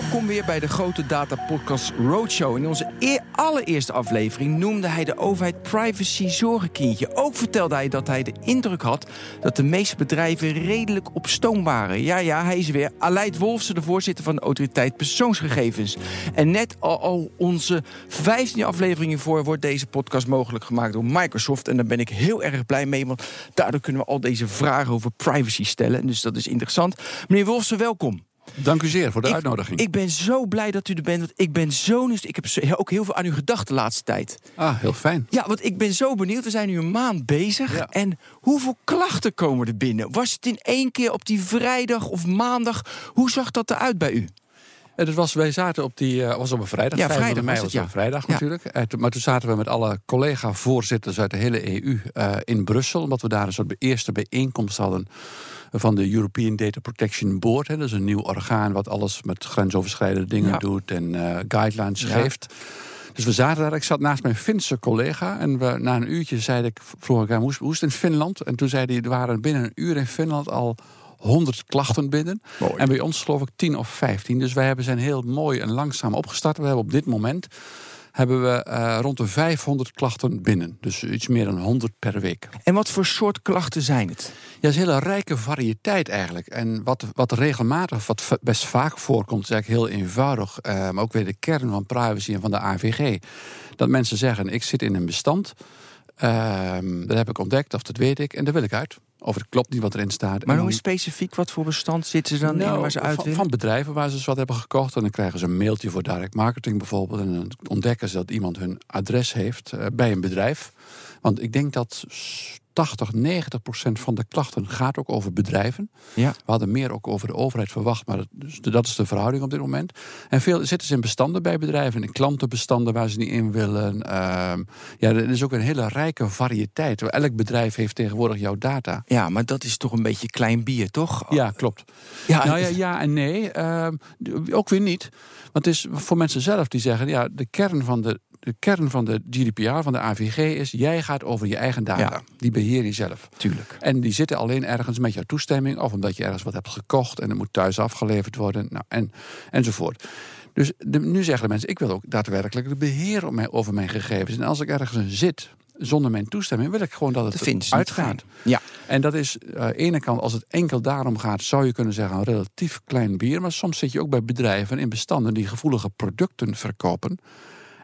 Welkom weer bij de grote data podcast Roadshow. In onze eer- allereerste aflevering noemde hij de overheid privacy zorgenkindje. Ook vertelde hij dat hij de indruk had dat de meeste bedrijven redelijk op stoom waren. Ja, ja, hij is weer. Aleid Wolfsen, de voorzitter van de autoriteit persoonsgegevens. En net al, onze 15e afleveringen voor wordt deze podcast mogelijk gemaakt door Microsoft. En daar ben ik heel erg blij mee, want daardoor kunnen we al deze vragen over privacy stellen. Dus dat is interessant. Meneer Wolfsen, welkom. Dank u zeer voor de Ik- uitnodiging. Ik ben zo blij dat u er bent. Want ik ben zo nieuws. Ik heb ook heel veel aan u gedacht de laatste tijd. ah, heel fijn. Ja, want ik ben zo benieuwd. We zijn nu een maand bezig. Ja. En hoeveel klachten komen er binnen? Was het in één keer op die vrijdag of maandag? Hoe zag dat eruit bij u? En het was, wij zaten op die, eh, was op een vrijdag. Ja, 25 vrijdag mei was was het, ja. een vrijdag natuurlijk. Eh, maar toen zaten we met alle collega-voorzitters uit de hele EU eh, in Brussel. Omdat we daar een soort eerste bijeenkomst hadden van de European Data Protection Board. Hè. Dat is een nieuw orgaan wat alles met grensoverschrijdende dingen Ja. doet en guidelines geeft. Dus we zaten daar. Ik zat naast mijn Finse collega. En we, na een uurtje zei ik, vroeg ik hem, hoe is, hoe is het in Finland? En toen zei hij, er waren binnen een uur in Finland al 100 klachten binnen. Mooi. En bij ons geloof ik 10 of 15. Dus wij hebben zijn heel mooi en langzaam opgestart. We hebben op dit moment hebben we eh, rond de 500 klachten binnen. Dus iets meer dan 100 per week. En wat voor soort klachten zijn het? Ja, dat is een hele rijke variëteit eigenlijk. En wat, wat regelmatig, wat best vaak voorkomt, is eigenlijk heel eenvoudig. eh, maar ook weer de kern van privacy en van de AVG. Dat mensen zeggen, ik zit in een bestand. ehm, dat heb ik ontdekt, of dat weet ik, en daar wil ik uit. Of het klopt niet wat erin staat. Maar eens specifiek wat voor bestand zitten ze dan in nou, waar ze uit van, van bedrijven waar ze eens wat hebben gekocht. En dan krijgen ze een mailtje voor direct marketing bijvoorbeeld. En dan ontdekken ze dat iemand hun adres heeft eh, bij een bedrijf. Want ik denk dat 80, 90 procent van de klachten gaat ook over bedrijven. Ja. We hadden meer ook over de overheid verwacht, maar dat, dus dat is de verhouding op dit moment. En veel zitten ze in bestanden bij bedrijven, in klantenbestanden waar ze niet in willen. Ehm, ja, er is ook een hele rijke variëteit. Elk bedrijf heeft tegenwoordig jouw data. Ja, maar dat is toch een beetje klein bier, toch? Ja, klopt. Ja, Nou ja, ja en nee. Ehm, ook weer niet. Want het is voor mensen zelf die zeggen: ja, de kern van de, de kern van de GDPR, van de AVG, is: jij gaat over je eigen data. Ja. Die beheer je zelf. tuurlijk. En die zitten alleen ergens met jouw toestemming, of omdat je ergens wat hebt gekocht en het moet thuis afgeleverd worden, nou, en, enzovoort. Dus de- nu zeggen de mensen: ik wil ook daadwerkelijk de beheer op mijn, over mijn gegevens. En als ik ergens zit zonder mijn toestemming, wil ik gewoon dat het uitgaat. Ja. En dat is eh, aan de ene kant, als het enkel daarom gaat, zou je kunnen zeggen een relatief klein bier. Maar soms zit je ook bij bedrijven in bestanden die gevoelige producten verkopen.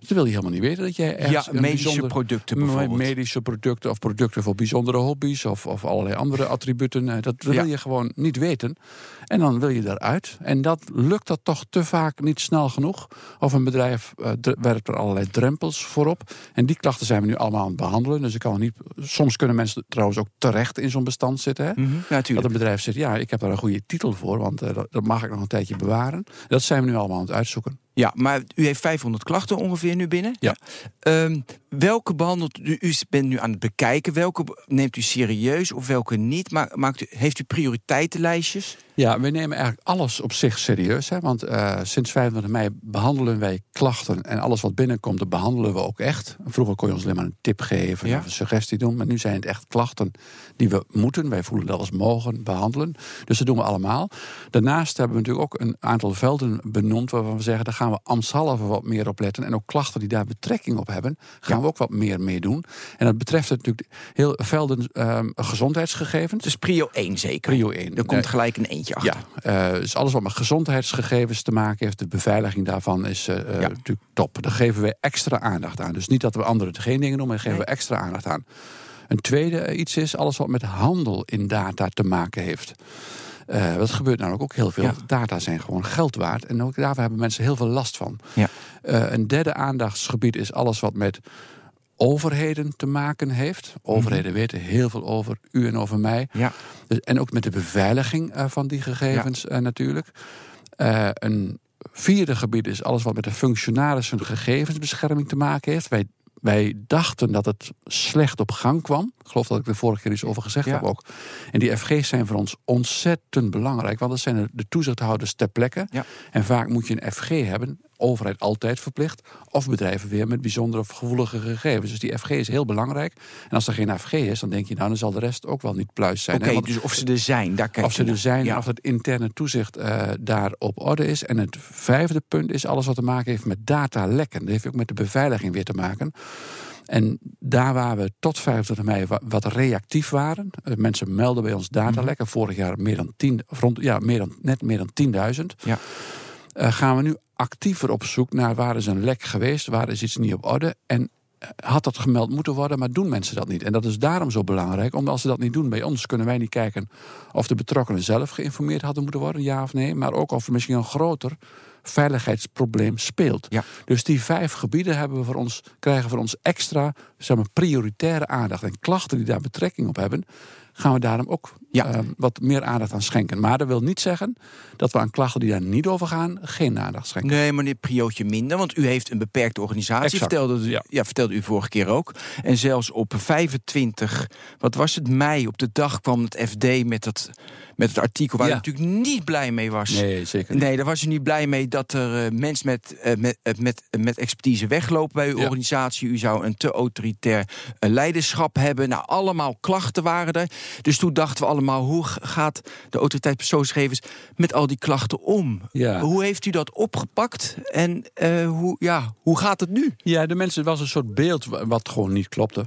Dan wil je helemaal niet weten dat jij ergens Ja, een medische bijzonder- producten bijvoorbeeld. Medische producten of producten voor bijzondere hobby's of, of allerlei andere attributen. eh, Dat wil Ja. je gewoon niet weten. En dan wil je daaruit. En dat lukt dat toch te vaak niet snel genoeg. Of een bedrijf eh, werpt er allerlei drempels voorop. En die klachten zijn we nu allemaal aan het behandelen. Dus ik kan niet. Soms kunnen mensen trouwens ook terecht in zo'n bestand zitten. Hè? Mhm, ja, Dat een bedrijf zegt, ja, ik heb daar een goede titel voor, want eh, dat, dat mag ik nog een tijdje bewaren. Dat zijn we nu allemaal aan het uitzoeken. Ja, maar u heeft 500 klachten ongeveer nu binnen. Ja. Ehm, welke behandelt u? U bent nu aan het bekijken. Welke neemt u serieus of welke niet? Ma- Maakt u, heeft u prioriteitenlijstjes? Ja, we nemen eigenlijk alles op zich serieus. Hè? Want eh, sinds 25 mei behandelen wij klachten. En alles wat binnenkomt, dat behandelen we ook echt. Vroeger kon je ons alleen maar een tip geven Ja. of een suggestie doen. Maar nu zijn het echt klachten die we moeten. Wij voelen dat als mogen behandelen. Dus dat doen we allemaal. Daarnaast hebben we natuurlijk ook een aantal velden benoemd... waarvan we zeggen, gaan we ambtshalve wat meer op letten. En ook klachten die daar betrekking op hebben... gaan Ja. we ook wat meer mee doen. En dat betreft natuurlijk heel velden ehm, gezondheidsgegevens. Dus prio 1 zeker. Prio 1. Er komt gelijk een eentje achter. Ja, eh, dus alles wat met gezondheidsgegevens te maken heeft, de beveiliging daarvan is eh, eh, Ja. natuurlijk top. Daar geven we extra aandacht aan. Dus niet dat we anderen geen dingen doen, maar daar geven Nee. we extra aandacht aan. Een tweede iets is alles wat met handel in data te maken heeft. Eh dat gebeurt namelijk ook heel veel. Ja. Data zijn gewoon geld waard. En ook daarvoor hebben mensen heel veel last van. Ja. Eh, een derde aandachtsgebied is alles wat met overheden te maken heeft. Overheden weten heel veel over u en over mij. Ja. Dus, en ook met de beveiliging eh, van die gegevens natuurlijk. Een vierde gebied is alles wat met de functionaris hun gegevensbescherming te maken heeft. Wij, wij dachten dat het slecht op gang kwam. Ik geloof dat ik de vorige keer iets over gezegd Ja. heb ook. En die FG's zijn voor ons ontzettend belangrijk. Want dat zijn de- de toezichthouders ter plekke. Ja. En vaak moet je een FG hebben overheid altijd verplicht. Of bedrijven weer met bijzondere of gevoelige gegevens. Dus die FG is heel belangrijk. En als er geen FG is, dan denk je, nou, dan zal de rest ook wel niet pluis zijn. Oké, dus of ze er zijn, daar kijk Of ze er zijn, ja. of het interne toezicht uh, daar op orde is. En het vijfde punt is alles wat te maken heeft met datalekken. Dat heeft ook met de beveiliging weer te maken. En daar waar we tot 25 mei wat reactief waren. Eh, mensen melden bij ons datalekken. Mhm. Vorig jaar meer dan 10, rond, ja, meer dan, net meer dan 10.000. Ja. Uh, gaan we nu actiever op zoek naar waar is een lek geweest, waar is iets niet op orde. En eh, had dat gemeld moeten worden, maar doen mensen dat niet. En dat is daarom zo belangrijk, omdat als ze dat niet doen bij ons, kunnen wij niet kijken of de betrokkenen zelf geïnformeerd hadden moeten worden, ja of nee, maar ook of er misschien een groter veiligheidsprobleem speelt. Ja. Dus die vijf gebieden hebben we voor ons, krijgen voor ons extra zeg maar, prioritaire aandacht. En klachten die daar betrekking op hebben, gaan we daarom ook ja. uh, wat meer aandacht aan schenken. Maar dat wil niet zeggen dat we aan klachten die daar niet over gaan, geen aandacht schenken. Nee, maar dit priootje minder, want u heeft een beperkte organisatie, vertelde u, ja. ja. vertelde u vorige keer ook. En zelfs op 25, wat was het, mei, op de dag kwam het FD met het, met het artikel waar ja. u natuurlijk niet blij mee was. Nee, zeker niet. Nee, daar was u niet blij mee dat er uh, mensen met, uh, met, met, met expertise weglopen bij uw organisatie. U zou een te autoritair leiderschap hebben. Nou, allemaal klachten waren er. Dus toen dachten we allemaal, hoe gaat de autoriteit persoonsgegevens met al die klachten om? Ja. Hoe heeft u dat opgepakt en uh, hoe, ja, hoe gaat het nu? Ja, de mensen, was een soort beeld wat gewoon niet klopte.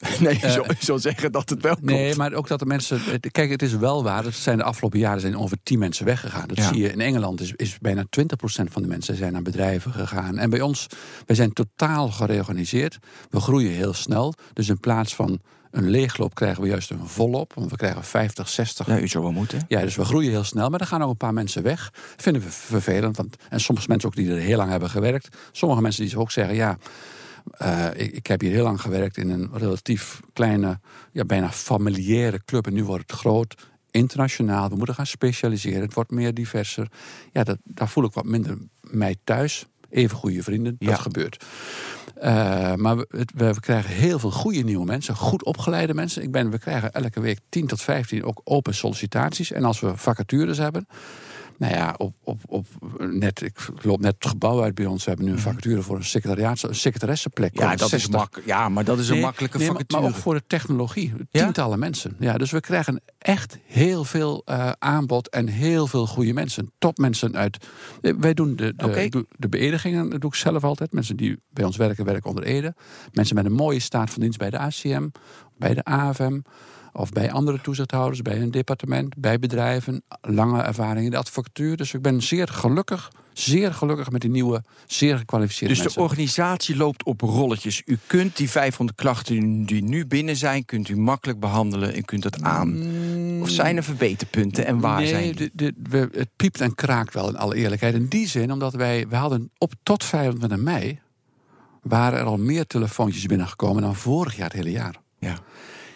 Nee, je zou, zou zeggen dat het wel klopt. Nee, maar ook dat de mensen... Kijk, het is wel waar. Het zijn de afgelopen jaren zijn ongeveer 10 mensen weggegaan. Dat zie je in Engeland. Is, is bijna 20% van de mensen zijn naar bedrijven gegaan. En bij ons, wij zijn totaal gereorganiseerd. We groeien heel snel. Dus in plaats van een leegloop krijgen we juist een volop. Want we krijgen 50, 60. Ja, u zou wel moeten. Ja, dus we groeien heel snel. Maar er gaan ook een paar mensen weg. vinden we vervelend. Want, en sommige mensen ook die er heel lang hebben gewerkt. Sommige mensen die ook zeggen, ja... Uh, ik, ik, heb hier heel lang gewerkt in een relatief kleine, ja, bijna familiaire club. En nu wordt het groot, internationaal. We moeten gaan specialiseren. Het wordt meer diverser. Ja, dat, daar voel ik wat minder mij thuis. Even goede vrienden, dat gebeurt. Uh, maar we, we, krijgen heel veel goede nieuwe mensen, goed opgeleide mensen. Ik ben, we krijgen elke week 10 tot 15 ook open sollicitaties. En als we vacatures hebben, nou ja, op, op, op net, ik loop net het gebouw uit bij ons. We hebben nu een mhm. vacature voor een secretariaat, een secretaressenplek. Ja, dat is mak ja, maar dat is een makkelijke nee, vacature. Maar, ook voor de technologie. Tientallen mensen. Ja, dus we krijgen echt heel veel uh, aanbod en heel veel goede mensen. Topmensen uit. Eh, wij doen de, de, okay. de, de beëdigingen, dat doe ik zelf altijd. Mensen die bij ons werken, werken onder Ede. Mensen met een mooie staat van dienst bij de ACM, bij de AFM of bij andere toezichthouders, bij een departement, bij bedrijven. Lange ervaring in de advocatuur. Dus ik ben zeer gelukkig, zeer gelukkig met die nieuwe, zeer gekwalificeerde dus mensen. Dus de organisatie loopt op rolletjes. U kunt die 500 klachten die nu binnen zijn, kunt u makkelijk behandelen en kunt dat aan. Of zijn er verbeterpunten en waar nee, zijn die? De, de, het piept en kraakt wel in alle eerlijkheid. In die zin, omdat wij, we hadden op tot 25 mei waren er al meer telefoontjes binnengekomen dan vorig jaar het hele jaar. Ja.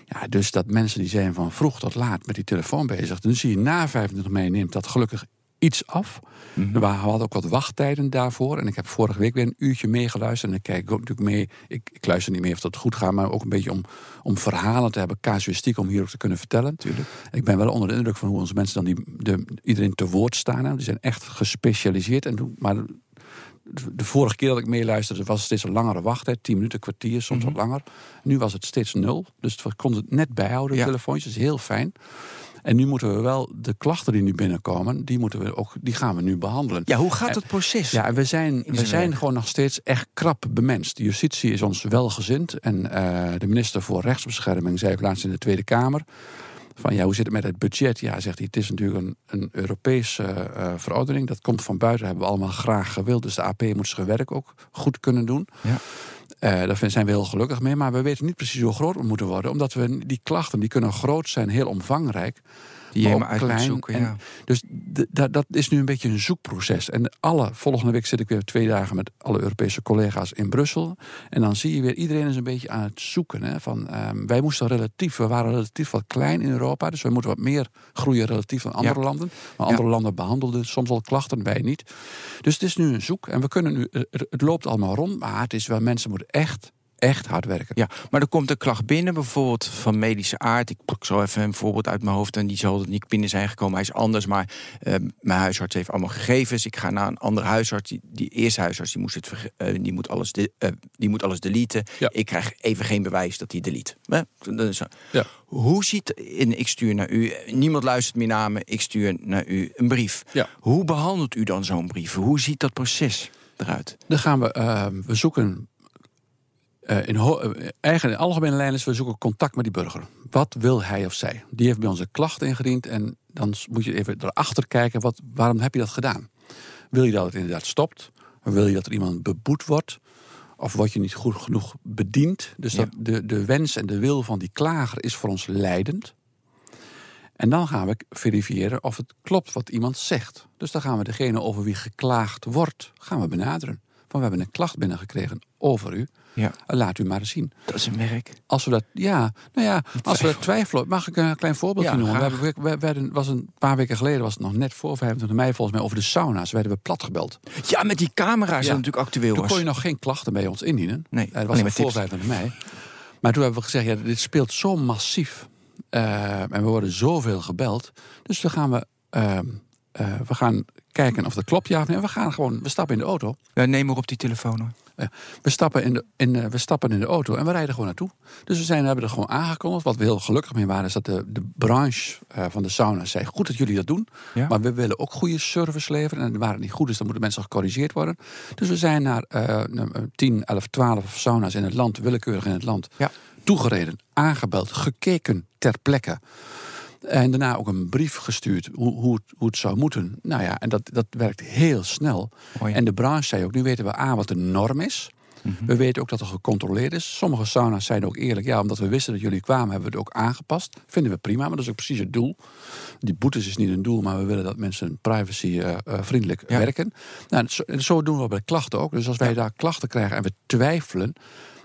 Ja, dus dat mensen die zijn van vroeg tot laat met die telefoon bezig. Dan zie je na 25 mei neemt dat gelukkig iets af. Mm -hmm. We hadden ook wat wachttijden daarvoor. En ik heb vorige week weer een uurtje meegeluisterd. En ik kijk ook natuurlijk mee. Ik, ik, luister niet meer of dat goed gaat, maar ook een beetje om, om verhalen te hebben, casuïstiek om hierop te kunnen vertellen. Tuurlijk. Ik ben wel onder de indruk van hoe onze mensen dan die, de, iedereen te woord staan. Die zijn echt gespecialiseerd. En, maar de vorige keer dat ik meeluisterde was het steeds een langere wachttijd. 10 minuten, kwartier, soms wat mhm. langer. Nu was het steeds nul. Dus we konden het net bijhouden, ja. telefoontjes. Heel fijn. En nu moeten we wel de klachten die nu binnenkomen, die, moeten we ook, die gaan we nu behandelen. Ja, hoe gaat het proces? Ja, we zijn, we zijn gewoon nog steeds echt krap bemenst. De justitie is ons welgezind. En uh, de minister voor Rechtsbescherming zei ook laatst in de Tweede Kamer. Van ja, hoe zit het met het budget? Ja, zegt hij, het is natuurlijk een, een Europese uh, verordening. Dat komt van buiten, hebben we allemaal graag gewild. Dus de AP moet zijn werk ook goed kunnen doen. Ja. Uh, daar zijn we heel gelukkig mee. Maar we weten niet precies hoe groot we moeten worden. Omdat we die klachten, die kunnen groot zijn, heel omvangrijk die je uit. Zoeken, ja. dus dat is nu een beetje een zoekproces. En alle, volgende week zit ik weer twee dagen met alle Europese collega's in Brussel. En dan zie je weer, iedereen is een beetje aan het zoeken. Hè, van, um, wij moesten relatief, we waren relatief wat klein in Europa. Dus we moeten wat meer groeien relatief aan andere landen. Maar andere landen behandelden soms al klachten, wij niet. Dus het is nu een zoek. En we kunnen nu, het loopt allemaal rond. Maar het is wel, mensen moeten echt echt hard werken. Ja, maar er komt een klacht binnen, bijvoorbeeld van medische aard. Ik pak zo even een voorbeeld uit mijn hoofd en die zal er niet binnen zijn gekomen. Hij is anders, maar uh, mijn huisarts heeft allemaal gegevens. Ik ga naar een andere huisarts. Die, die eerste huisarts die moest, het, uh, die moet, alles, de, uh, die moet alles deleten. Ja. Ik krijg even geen bewijs dat hij delete. Ja. Hoe ziet, en ik stuur naar u, niemand luistert meer naar me, ik stuur naar u een brief. Ja. Hoe behandelt u dan zo'n brief? Hoe ziet dat proces eruit? Dan gaan we, uh, we zoeken uh, in, uh, eigen, in algemene lijnen is we zoeken contact met die burger. Wat wil hij of zij? Die heeft bij ons een klacht ingediend en dan moet je even erachter kijken, wat, waarom heb je dat gedaan? Wil je dat het inderdaad stopt? Wil je dat er iemand beboet wordt? Of word je niet goed genoeg bediend? Dus dat Ja. de, de wens en de wil van die klager is voor ons leidend. En dan gaan we verifiëren of het klopt wat iemand zegt. Dus dan gaan we degene over wie geklaagd wordt, gaan we benaderen. Van we hebben een klacht binnengekregen over u. Ja. Laat u maar eens zien. Dat is een werk. Als we dat, ja, nou ja, als we dat twijfelen, mag ik een klein voorbeeldje Ja, noemen? We, hebben, we, was een paar weken geleden, was het nog net voor 25 mei, volgens mij over de sauna's, werden we platgebeld. Ja, met die camera's Ja. dat natuurlijk actueel Toen was. kon je nog geen klachten bij ons indienen. Nee, Eh, dat was nog voor tips. 25 mei. Maar toen hebben we gezegd, ja, dit speelt zo massief. Eh, en we worden zoveel gebeld. Dus dan gaan we, ehm, eh, we gaan kijken of dat klopt, ja of nee. We gaan gewoon, we stappen in de auto. Ja, neem maar op die telefoon hoor. We stappen in, de, in, eh, we stappen in de auto en we rijden gewoon naartoe. Dus we zijn, hebben er gewoon aangekondigd. Wat we heel gelukkig mee waren, is dat de, de branche eh, van de sauna zei: Goed dat jullie dat doen. Ja. Maar we willen ook goede service leveren. En waar het niet goed is, dan moeten mensen gecorrigeerd worden. Dus we zijn naar eh, nou, 10, 11, 12 sauna's in het land, willekeurig in het land, Ja. toegereden, aangebeld, gekeken ter plekke. En daarna ook een brief gestuurd hoe, hoe, het, hoe het zou moeten. Nou ja, en dat, dat werkt heel snel. En de branche zei ook, nu weten we A wat de norm is. Mhm. We weten ook dat er gecontroleerd is. Sommige sauna's zeiden ook eerlijk, ja, omdat we wisten dat jullie kwamen, hebben we het ook aangepast. Vinden we prima, maar dat is ook precies het doel. Die boetes is niet een doel, maar we willen dat mensen privacy eh, eh, vriendelijk Ja. werken. Nou, zo, en zo doen we bij klachten ook. Dus als wij daar klachten krijgen en we twijfelen,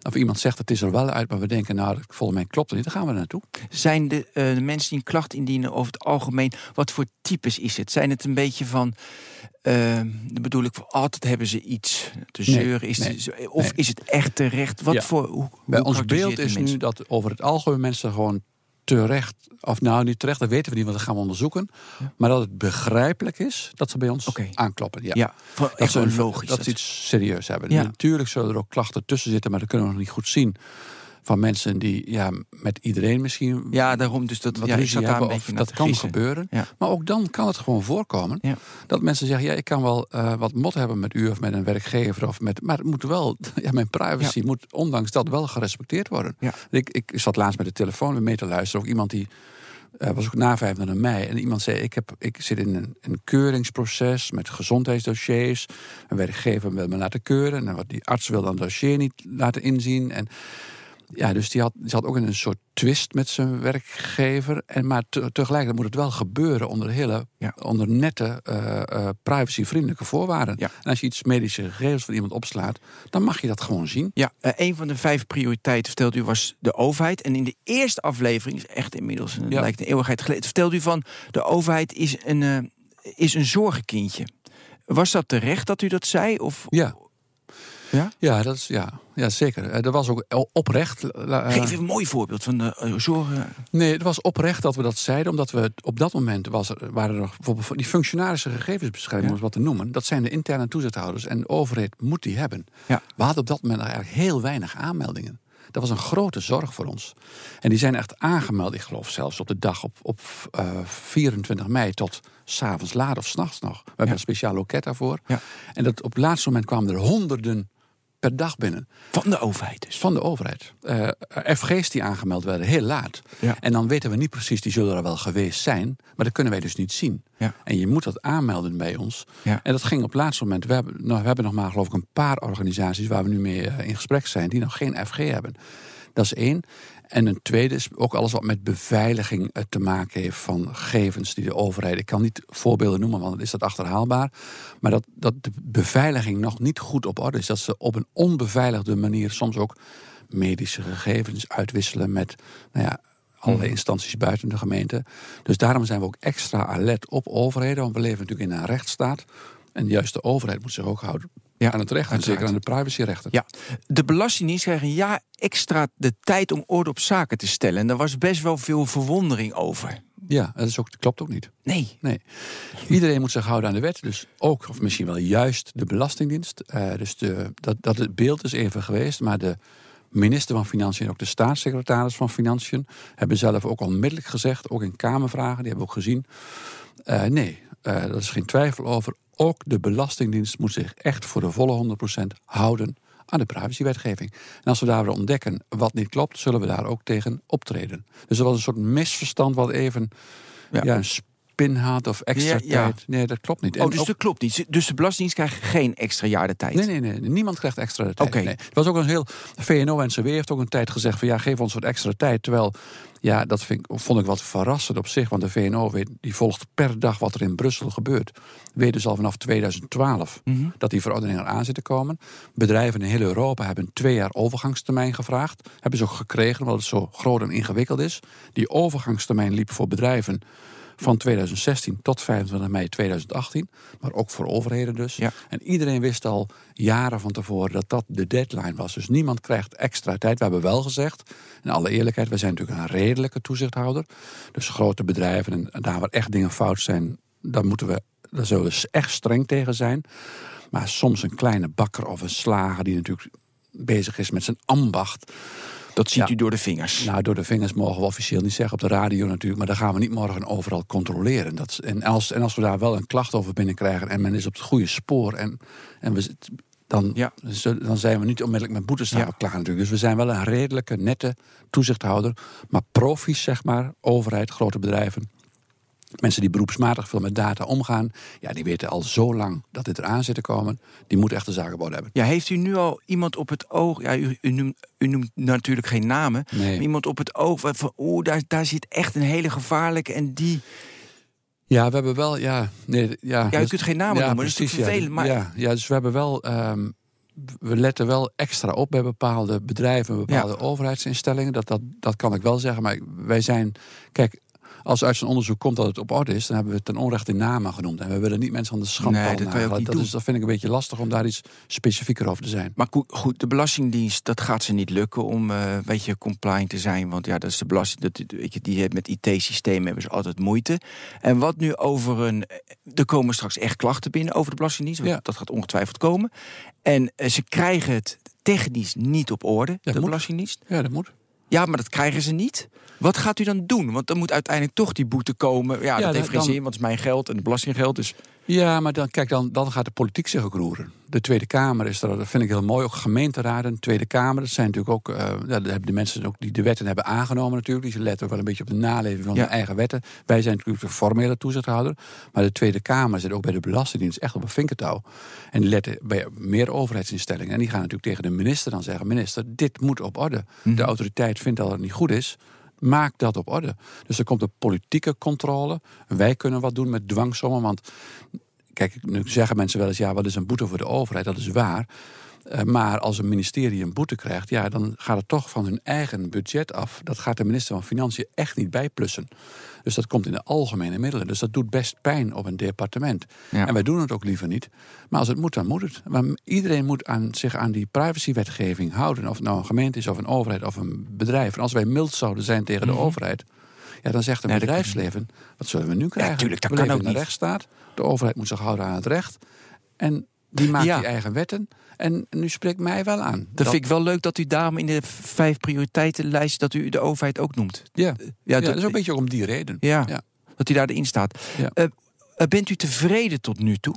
of iemand zegt het is er wel uit, maar we denken, nou, dat- volgens mij klopt het niet, dan gaan we er naartoe. Zijn de, eh, de mensen die een klacht indienen over het algemeen, wat voor types is het? Zijn het een beetje van, dan bedoel ik, altijd hebben ze iets te Nee, zeuren? Is nee, het- of nee. is het echt terecht? Wat Ja. voor, hoe, Bij hoe ons beeld is nu dat over het algemeen mensen gewoon terecht, of nou niet terecht, dat weten we niet, want dat gaan we onderzoeken. Maar dat het begrijpelijk is dat ze bij ons aankloppen. Ja. Ja, Dat ze, een- logisch. dat ze iets serieus hebben. Natuurlijk zullen er ook klachten tussen zitten, maar dat kunnen we nog niet goed zien. Van mensen die ja, met iedereen misschien ja, daarom dus dat wat ja, ik ruzie zat daar een hebben. Of dat kan gissen. gebeuren. Ja. Maar ook dan kan het gewoon voorkomen. Ja. Dat mensen zeggen, ja, ik kan wel eh, wat mot hebben met u of met een werkgever. Of met, maar het moet wel, ja, mijn privacy moet ondanks dat wel gerespecteerd worden. Ik, ik zat laatst met de telefoon mee te luisteren. Ook iemand die eh, was ook na 25 mei. En iemand zei: ik, heb, ik zit in een, een keuringsproces met gezondheidsdossiers. Een werkgever wil me laten keuren. En wat die arts wil dan het dossier niet laten inzien. En ja, dus die, had, die zat ook in een soort twist met zijn werkgever. En, maar te- tegelijkertijd moet het wel gebeuren onder hele Ja. onder nette, eh, eh, privacyvriendelijke voorwaarden. Ja. En als je iets medische gegevens van iemand opslaat, dan mag je dat gewoon zien. Ja, eh, een van de vijf prioriteiten vertelde u was de overheid. En in de eerste aflevering, is echt inmiddels een, Ja. lijkt een eeuwigheid geleden, vertelde u van de overheid is een, is een zorgenkindje. Was dat terecht dat u dat zei? Of, Ja. Ja? Ja, dat is, ja, ja zeker. Eh, Er was ook oprecht. eh, Geef even een mooi voorbeeld van de eh, zorgen. Nee, het was oprecht dat we dat zeiden, omdat we op dat moment was er, waren er bijvoorbeeld die functionarische gegevensbescherming, om het wat te noemen. Dat zijn de interne toezichthouders en de overheid moet die hebben. Ja. We hadden op dat moment eigenlijk heel weinig aanmeldingen. Dat was een grote zorg voor ons. En die zijn echt aangemeld, ik geloof zelfs op de dag op, op eh, 24 mei tot s'avonds laat of s'nachts nog. We hebben een speciaal loket daarvoor. Ja. En dat op het laatste moment kwamen er honderden per dag binnen. Van de overheid dus. Van de overheid. Eh, FG's die aangemeld werden, heel laat. Ja. En dan weten we niet precies, die zullen er wel geweest zijn. Maar dat kunnen wij dus niet zien. Ja. En je moet dat aanmelden bij ons. Ja. En dat ging op het laatste moment. We hebben, nou, we hebben nog maar geloof ik een paar organisaties... waar we nu mee eh, in gesprek zijn, die nog geen FG hebben. Dat is één. En een tweede is ook alles wat met beveiliging eh, te maken heeft van gegevens die de overheid. Ik kan niet voorbeelden noemen, want dan is dat achterhaalbaar. Maar dat, dat de beveiliging nog niet goed op orde is. Dat ze op een onbeveiligde manier soms ook medische gegevens uitwisselen met nou ja, allerlei instanties buiten de gemeente. Dus daarom zijn we ook extra alert op overheden. Want we leven natuurlijk in een rechtsstaat. En juist de overheid moet zich ook houden Ja, aan het recht en zeker aan de privacyrechten. Ja, de Belastingdienst krijgt een jaar extra de tijd om orde op zaken te stellen. En daar was best wel veel verwondering over. Ja, dat, is ook, dat klopt ook niet. Nee. Nee. Iedereen moet zich houden aan de wet. Dus ook, of misschien wel juist, de Belastingdienst. Eh, dus de, dat, dat het beeld is even geweest. Maar de minister van Financiën en ook de staatssecretaris van Financiën... hebben zelf ook onmiddellijk gezegd, ook in Kamervragen, die hebben we ook gezien... eh, nee, eh daar is geen twijfel over. Ook de Belastingdienst moet zich echt voor de volle 100% houden aan de privacywetgeving. En als we daar weer ontdekken wat niet klopt, zullen we daar ook tegen optreden. Dus er was een soort misverstand wat even Ja. ja. een spin had of extra Ja, ja. tijd. Nee, dat klopt niet. Oh, dus ook- dat klopt niet. Dus de Belastingdienst krijgt geen extra jaar de tijd. Nee, nee, nee. Niemand krijgt extra de tijd. Oké. Nee. Het was ook een heel. VNO-NCW heeft ook een tijd gezegd van ja, geef ons wat extra tijd. Terwijl, ja, dat vind ik, vond ik wat verrassend op zich. Want de VNO weet, die volgt per dag wat er in Brussel gebeurt. Weet dus al vanaf 2012 Mhm. dat die verordeningen aan zitten komen. Bedrijven in heel Europa hebben een twee jaar overgangstermijn gevraagd. Hebben ze ook gekregen, omdat het zo groot en ingewikkeld is. Die overgangstermijn liep voor bedrijven van 2016 tot 25 mei 2018. Maar ook voor overheden dus. Ja. En iedereen wist al jaren van tevoren dat dat de deadline was. Dus niemand krijgt extra tijd. We hebben wel gezegd, in alle eerlijkheid, we zijn natuurlijk een redelijke toezichthouder. Dus grote bedrijven en, en daar waar echt dingen fout zijn, daar moeten we, daar zullen we echt streng tegen zijn. Maar soms een kleine bakker of een slager die natuurlijk bezig is met zijn ambacht. Dat ziet Ja. u door de vingers. Nou, door de vingers mogen we officieel niet zeggen op de radio natuurlijk, maar dan gaan we niet morgen overal controleren. Dat, en, als, en als we daar wel een klacht over binnenkrijgen en men is op het goede spoor en, en we, dan, Ja. dan zijn we niet onmiddellijk met boetestraffen Ja. klaar natuurlijk. Dus we zijn wel een redelijke, nette toezichthouder. Maar profies, zeg maar, overheid, grote bedrijven, mensen die beroepsmatig veel met data omgaan, ja, die weten al zo lang dat dit eraan zit te komen. Die moeten echt de zaken worden hebben. Ja, heeft u nu al iemand op het oog? Ja, u, u, noemt, u noemt natuurlijk geen namen. Nee. Maar iemand op het oog van- oeh, daar, daar zit echt een hele gevaarlijke en die. Ja, we hebben wel, ja, nee, ja. Ja, u dat- kunt geen namen noemen, dat is natuurlijk ja. vervelend, maar- Ja, ja, dus we hebben wel, ehm, we letten wel extra op bij bepaalde bedrijven, bepaalde overheidsinstellingen. Dat, dat, dat kan ik wel zeggen, maar wij zijn, kijk, als uit zo'n onderzoek komt dat het op orde is, dan hebben we het ten onrechte namen genoemd. En we willen niet mensen aan de schandpaal Nee, dat dat, doen. is, dat vind ik een beetje lastig om daar iets specifieker over te zijn. Maar goed, de Belastingdienst, dat gaat ze niet lukken om eh weet je, compliant te zijn. Want ja, dat is de belasting. Dat, weet je, die, met IT-systemen hebben ze altijd moeite. En wat nu over een. Er komen straks echt klachten binnen over de Belastingdienst. Ja. Dat gaat ongetwijfeld komen. En eh, ze krijgen het technisch niet op orde, de. Belastingdienst. Ja, dat moet. Ja, maar dat krijgen ze niet. Wat gaat u dan doen? Want dan moet uiteindelijk toch die boete komen. Ja, dat heeft geen zin, want het is mijn geld en het belastinggeld. Dus Ja, maar dan, kijk, dan, dan gaat de politiek zich ook roeren. De Tweede Kamer is er, dat vind ik heel mooi. Ook gemeenteraden, Tweede Kamer. Dat zijn natuurlijk ook, eh, ja, daar hebben de mensen ook die de wetten hebben aangenomen natuurlijk. Die letten ook wel een beetje op de naleving van Ja. hun eigen wetten. Wij zijn natuurlijk de formele toezichthouder. Maar de Tweede Kamer zit ook bij de Belastingdienst echt op een vinkertouw. En die letten bij meer overheidsinstellingen. En die gaan natuurlijk tegen de minister dan zeggen... minister, dit moet op orde. De autoriteit vindt dat het niet goed is. Maak dat op orde. Dus er komt een politieke controle. Wij kunnen wat doen met dwangsommen. Want Kijk, nu zeggen mensen wel eens, ja, wat is een boete voor de overheid? Dat is waar. Eh, maar als een ministerie een boete krijgt, ja, dan gaat het toch van hun eigen budget af. Dat gaat de minister van Financiën echt niet bijplussen. Dus dat komt in de algemene middelen. Dus dat doet best pijn op een departement. Ja. En wij doen het ook liever niet. Maar als het moet, dan moet het. Maar iedereen moet aan, zich aan die privacywetgeving houden. Of het nou een gemeente is, of een overheid, of een bedrijf. En als wij mild zouden zijn tegen de overheid... Ja, dan zegt Nee, kan bedrijfsleven, wat zullen we nu krijgen? tuurlijk, dat we kan ook in een niet. rechtsstaat. De overheid moet zich houden aan het recht. En die maakt Ja. die eigen wetten. En nu spreekt mij wel aan. dat vind ik wel leuk dat u daarom in de vijf prioriteitenlijst... dat u de overheid ook noemt. Ja, Ja, ja, dat- is ook een beetje om die reden. Ja, Ja. dat u daar erin staat. Eh, eh, bent u tevreden tot nu toe?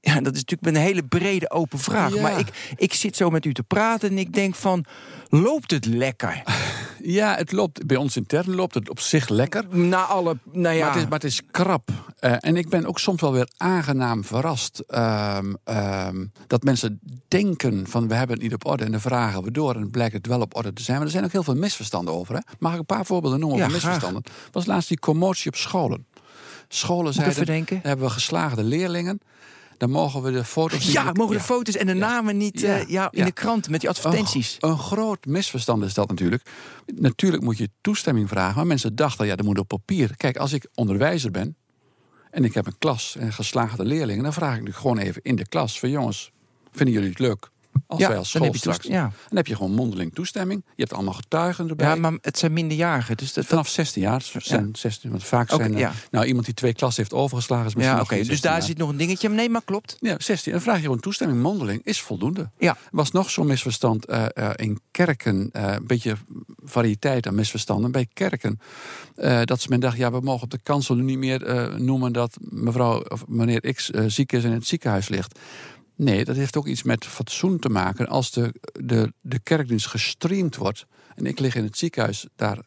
Ja, dat is natuurlijk een hele brede open vraag. Ja. Maar ik, ik zit zo met u te praten en ik denk van... loopt het lekker? Ja, het loopt, bij ons intern loopt het op zich lekker. Na alle... Nou ja, Maar, het is, maar het is krap. Eh, en ik ben ook soms wel weer aangenaam verrast. ehm, ehm, dat mensen denken van we hebben het niet op orde. En dan vragen we door en blijkt het wel op orde te zijn. Maar er zijn ook heel veel misverstanden over. Hè? Mag ik een paar voorbeelden noemen Ja, graag. misverstanden? Er was laatst die commotie op scholen. Scholen zeiden, hebben we geslaagde leerlingen. Dan mogen we de foto's niet- ja, mogen de foto's en de namen niet Ja. eh, ja, in de krant met die advertenties? Een, een groot misverstand is dat natuurlijk. Natuurlijk moet je toestemming vragen, maar mensen dachten, ja, dat moet op papier. Kijk, als ik onderwijzer ben en ik heb een klas en geslaagde leerlingen, dan vraag ik nu gewoon even in de klas van jongens, Vinden jullie het leuk? Als Ja, wij als dan school heb je straks. ja. Dan heb je gewoon mondeling toestemming. Je hebt allemaal getuigen erbij. ja, maar het zijn minderjarigen. Dus dat, Vanaf 16 jaar. Zijn 16, want vaak zijn er- ja. Nou, iemand die twee klassen heeft overgeslagen is misschien ja, oké. Dus 16 daar jaar. zit nog een dingetje. Nee, maar klopt. Ja, 16. En dan vraag je gewoon toestemming. Mondeling is voldoende. Ja. Er was nog zo'n misverstand eh, eh, in kerken. eh, een beetje variëteit aan misverstanden. Bij kerken. dat men dacht, ja, we mogen op de kansel nu niet meer noemen dat mevrouw of meneer X ziek is en in het ziekenhuis ligt. Nee, dat heeft ook iets met fatsoen te maken. Als de, de, de kerkdienst gestreamd wordt en ik lig in het ziekenhuis daar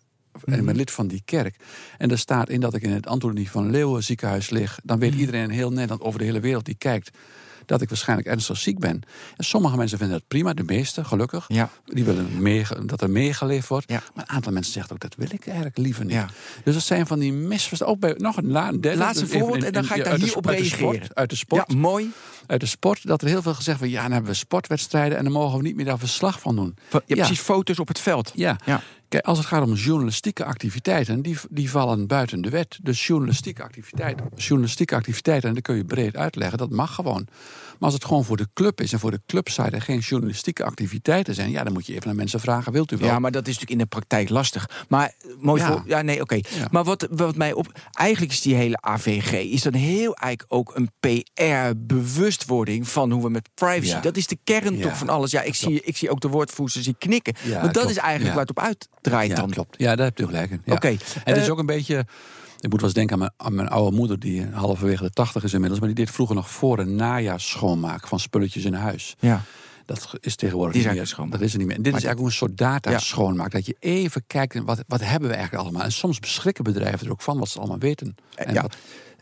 en ik ben lid van die kerk. En er staat in dat ik in het Antonie van Leeuwen ziekenhuis lig. Dan weet iedereen in heel Nederland over de hele wereld die kijkt dat ik waarschijnlijk ernstig ziek ben. En sommige mensen vinden dat prima, de meeste gelukkig. Ja. Die willen meege- dat er meegeleefd wordt. Ja. Maar een aantal mensen zegt ook dat wil ik eigenlijk liever niet. Ja. Dus dat zijn van die misverstanden. Ook bij nog een la- derde. Laatste voorbeeld en dan ga ik daar hier op sport- uit de reageren. sport, Uit de sport Ja, mooi. uit de sport, dat er heel veel gezegd wordt... ja, dan hebben we sportwedstrijden en dan mogen we niet meer daar verslag van doen. Je hebt precies foto's op het veld. Ja. Ja. Kijk, als het gaat om journalistieke activiteiten, die, die vallen buiten de wet. Dus journalistieke activiteiten, journalistieke activiteiten, en dat kun je breed uitleggen, dat mag gewoon. Maar als het gewoon voor de club is en voor de clubsite er geen journalistieke activiteiten zijn, ja, dan moet je even naar mensen vragen: wilt u wel? Ja, maar dat is natuurlijk in de praktijk lastig. Maar mooi Ja. voor. Ja, nee, oké. Ja. Maar wat, wat mij op. Eigenlijk is die hele AVG. Is dan heel eigenlijk ook een PR-bewustwording van hoe we met privacy. Ja. Dat is de kern toch van alles. Ja, ik zie, ik zie ook de woordvoerders die knikken. Want dat klopt. is eigenlijk waar het op uitdraait ja, dan. klopt. Ja, daar heb je gelijk in. Ja. Oké. En het is Eh, ook een beetje. Ik moet wel eens denken aan mijn, aan mijn oude moeder, die halverwege de tachtig is inmiddels. Maar die deed vroeger nog voor- en najaar schoonmaak van spulletjes in huis. Ja. Dat is tegenwoordig Die niet meer. Dat is er niet meer. En dit Maar is eigenlijk een soort data Ja. schoonmaak. Dat je even kijkt, wat, wat hebben we eigenlijk allemaal? En soms beschrikken bedrijven er ook van wat ze allemaal weten. En ja. wat-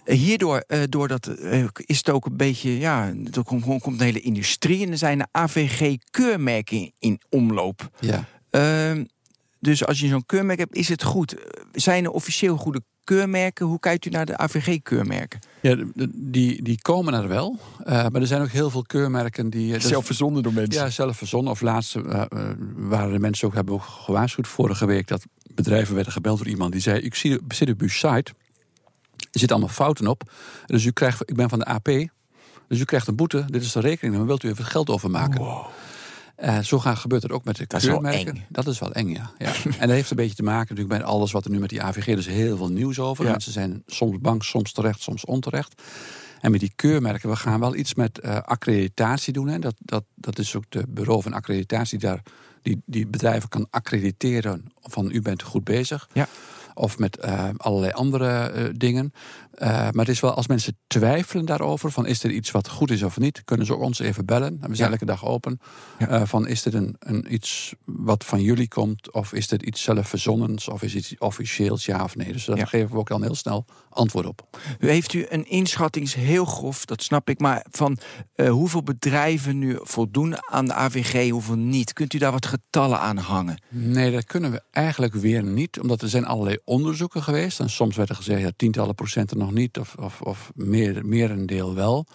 Hierdoor eh, doordat, eh, is het ook een beetje, ja, er komt, komt een hele industrie en er zijn AVG-keurmerken in omloop. ja. Ehm, dus als je zo'n keurmerk hebt, is het goed. Zijn er officieel goede keurmerken? Hoe kijkt u naar de AVG-keurmerken? Ja, die, die komen er wel. Eh, maar er zijn ook heel veel keurmerken die... eh, dat- verzonnen door mensen. Ja, zelf verzonnen. Of laatst eh, waren de mensen ook, hebben ook gewaarschuwd vorige week... dat bedrijven werden gebeld door iemand die zei... ik zie, zit op uw site, er zitten allemaal fouten op. Dus u krijgt, ik ben van de AP, dus u krijgt een boete. Dit is de rekening, dan wilt u even geld overmaken. Eh, zo gaat, gebeurt het ook met de Dat keurmerken. Dat is wel eng, ja. ja. en dat heeft een beetje te maken natuurlijk met alles wat er nu met die AVG... is heel veel nieuws over. Ja. Mensen zijn soms bang, soms terecht, soms onterecht. En met die keurmerken, we gaan wel iets met eh, accreditatie doen. Hè. Dat, dat, dat is ook de bureau van accreditatie daar... Die, die bedrijven kan accrediteren van u bent goed bezig. Ja. Of met eh, allerlei andere dingen. Eh, maar het is wel, als mensen twijfelen daarover... van is er iets wat goed is of niet... kunnen ze ons even bellen. We zijn Ja. elke dag open. Ja. Eh, van is dit een, een iets wat van jullie komt... of is dit iets zelfverzonnens... of is iets officieels, ja of nee. Dus daar Ja. geven we ook dan heel snel antwoord op. U heeft u een inschatting, is heel grof, dat snap ik. Maar van eh, hoeveel bedrijven nu voldoen aan de AVG, hoeveel niet? Kunt u daar wat getallen aan hangen? Nee, dat kunnen we eigenlijk weer niet. Omdat er zijn allerlei onderzoeken geweest. En soms werd er gezegd, ja, tientallen procenten nog niet. Of, of, of meer, meer een deel wel.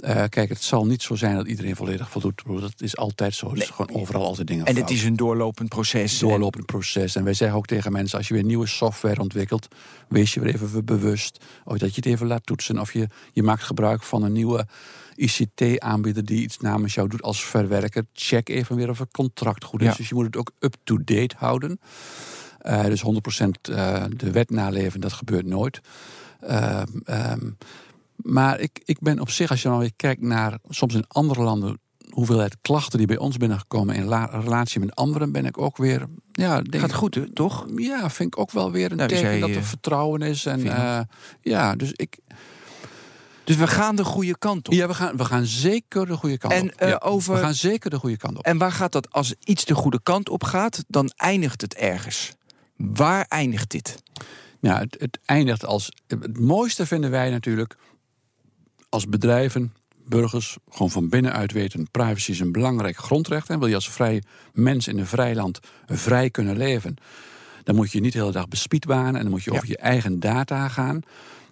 Eh, kijk, het zal niet zo zijn dat iedereen volledig voldoet. Dat is altijd zo. Gewoon overal altijd dingen En het is een doorlopend proces. doorlopend proces. En wij zeggen ook tegen mensen: als je weer nieuwe software ontwikkelt, wees je weer even bewust. Of dat je het even laat toetsen. Of je, je maakt gebruik van een nieuwe ICT-aanbieder die iets namens jou doet als verwerker. Check even weer of het contract goed is. Ja. Dus je moet het ook up-to-date houden. Eh, dus 100% eh, de wet naleven, dat gebeurt nooit. Ehm, ehm, maar ik, ik ben op zich, als je dan weer kijkt naar soms in andere landen hoeveelheid klachten die bij ons binnengekomen in la- relatie met anderen, ben ik ook weer. Ja, denk Gaat goed, hè, toch? Ja, vind ik ook wel weer een Nou, teken dat er vertrouwen is. En eh, ja, dus ik. Dus we gaan de goede kant op. Ja, we gaan, we gaan zeker de goede kant En, op. eh, Ja, over- We gaan zeker de goede kant op. En waar gaat dat, als iets de goede kant op gaat, dan eindigt het ergens. Waar eindigt dit? Ja, het, het eindigt als. Het mooiste vinden wij natuurlijk als bedrijven, burgers, gewoon van binnenuit weten: privacy is een belangrijk grondrecht. En wil je als vrij mens in een vrij land vrij kunnen leven, dan moet je niet de hele dag bespiedwanen en dan moet je Ja. over je eigen data gaan.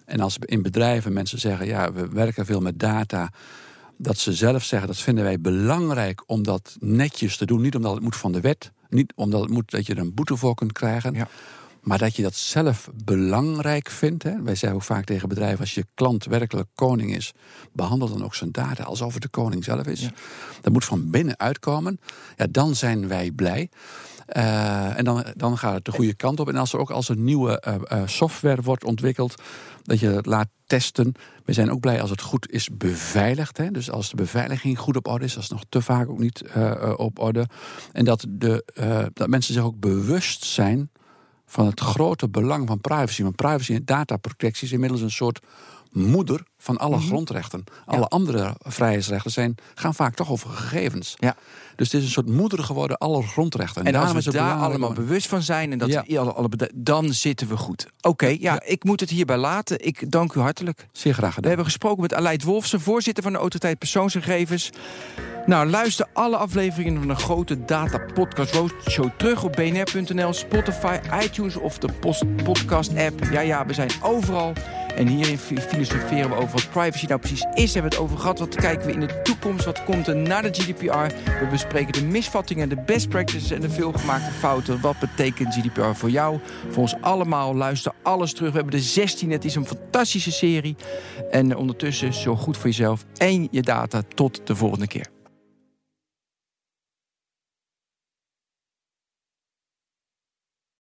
En als in bedrijven mensen zeggen: ja, we werken veel met data. Dat ze zelf zeggen, dat vinden wij belangrijk om dat netjes te doen. Niet omdat het moet van de wet. Niet omdat het moet dat je er een boete voor kunt krijgen. Ja. Maar dat je dat zelf belangrijk vindt. Hè? Wij zeggen ook vaak tegen bedrijven: als je klant werkelijk koning is, behandel dan ook zijn data alsof het de koning zelf is. Dat moet van binnen uitkomen. Ja, dan zijn wij blij. Uh, en dan, dan gaat het de goede kant op. En als er ook als er nieuwe uh, uh, software wordt ontwikkeld, dat je het laat testen. We zijn ook blij als het goed is beveiligd. Hè? Dus als de beveiliging goed op orde is, dat is nog te vaak ook niet op orde. En dat, de, dat mensen zich ook bewust zijn van het grote belang van privacy. Want privacy en dataprotectie is inmiddels een soort moeder van alle mhm. grondrechten. Alle andere vrijheidsrechten zijn, gaan vaak toch over gegevens. Ja. Dus het is een soort moeder geworden, alle grondrechten. En, en als we is daar allemaal bewust van zijn en dat ja. we alle, alle dan zitten we goed. Oké, ja, ik moet het hierbij laten. Ik dank u hartelijk. Zeer graag gedaan. We hebben gesproken met Aleid Wolfsen, voorzitter van de Autoriteit Persoonsgegevens. Nou, luister alle afleveringen van de grote data podcast roadshow terug op bnr.nl, Spotify, iTunes of de podcast app. Ja, ja, we zijn overal. En hierin filosoferen we over wat privacy nou precies is. Hebben we het over gehad. Wat kijken we in de toekomst? Wat komt er na de GDPR? We bespreken de misvattingen, de best practices en de veelgemaakte fouten. Wat betekent GDPR voor jou? Voor ons allemaal. Luister alles terug. We hebben de 16. Het is een fantastische serie. En ondertussen, zo goed voor jezelf en je data. Tot de volgende keer.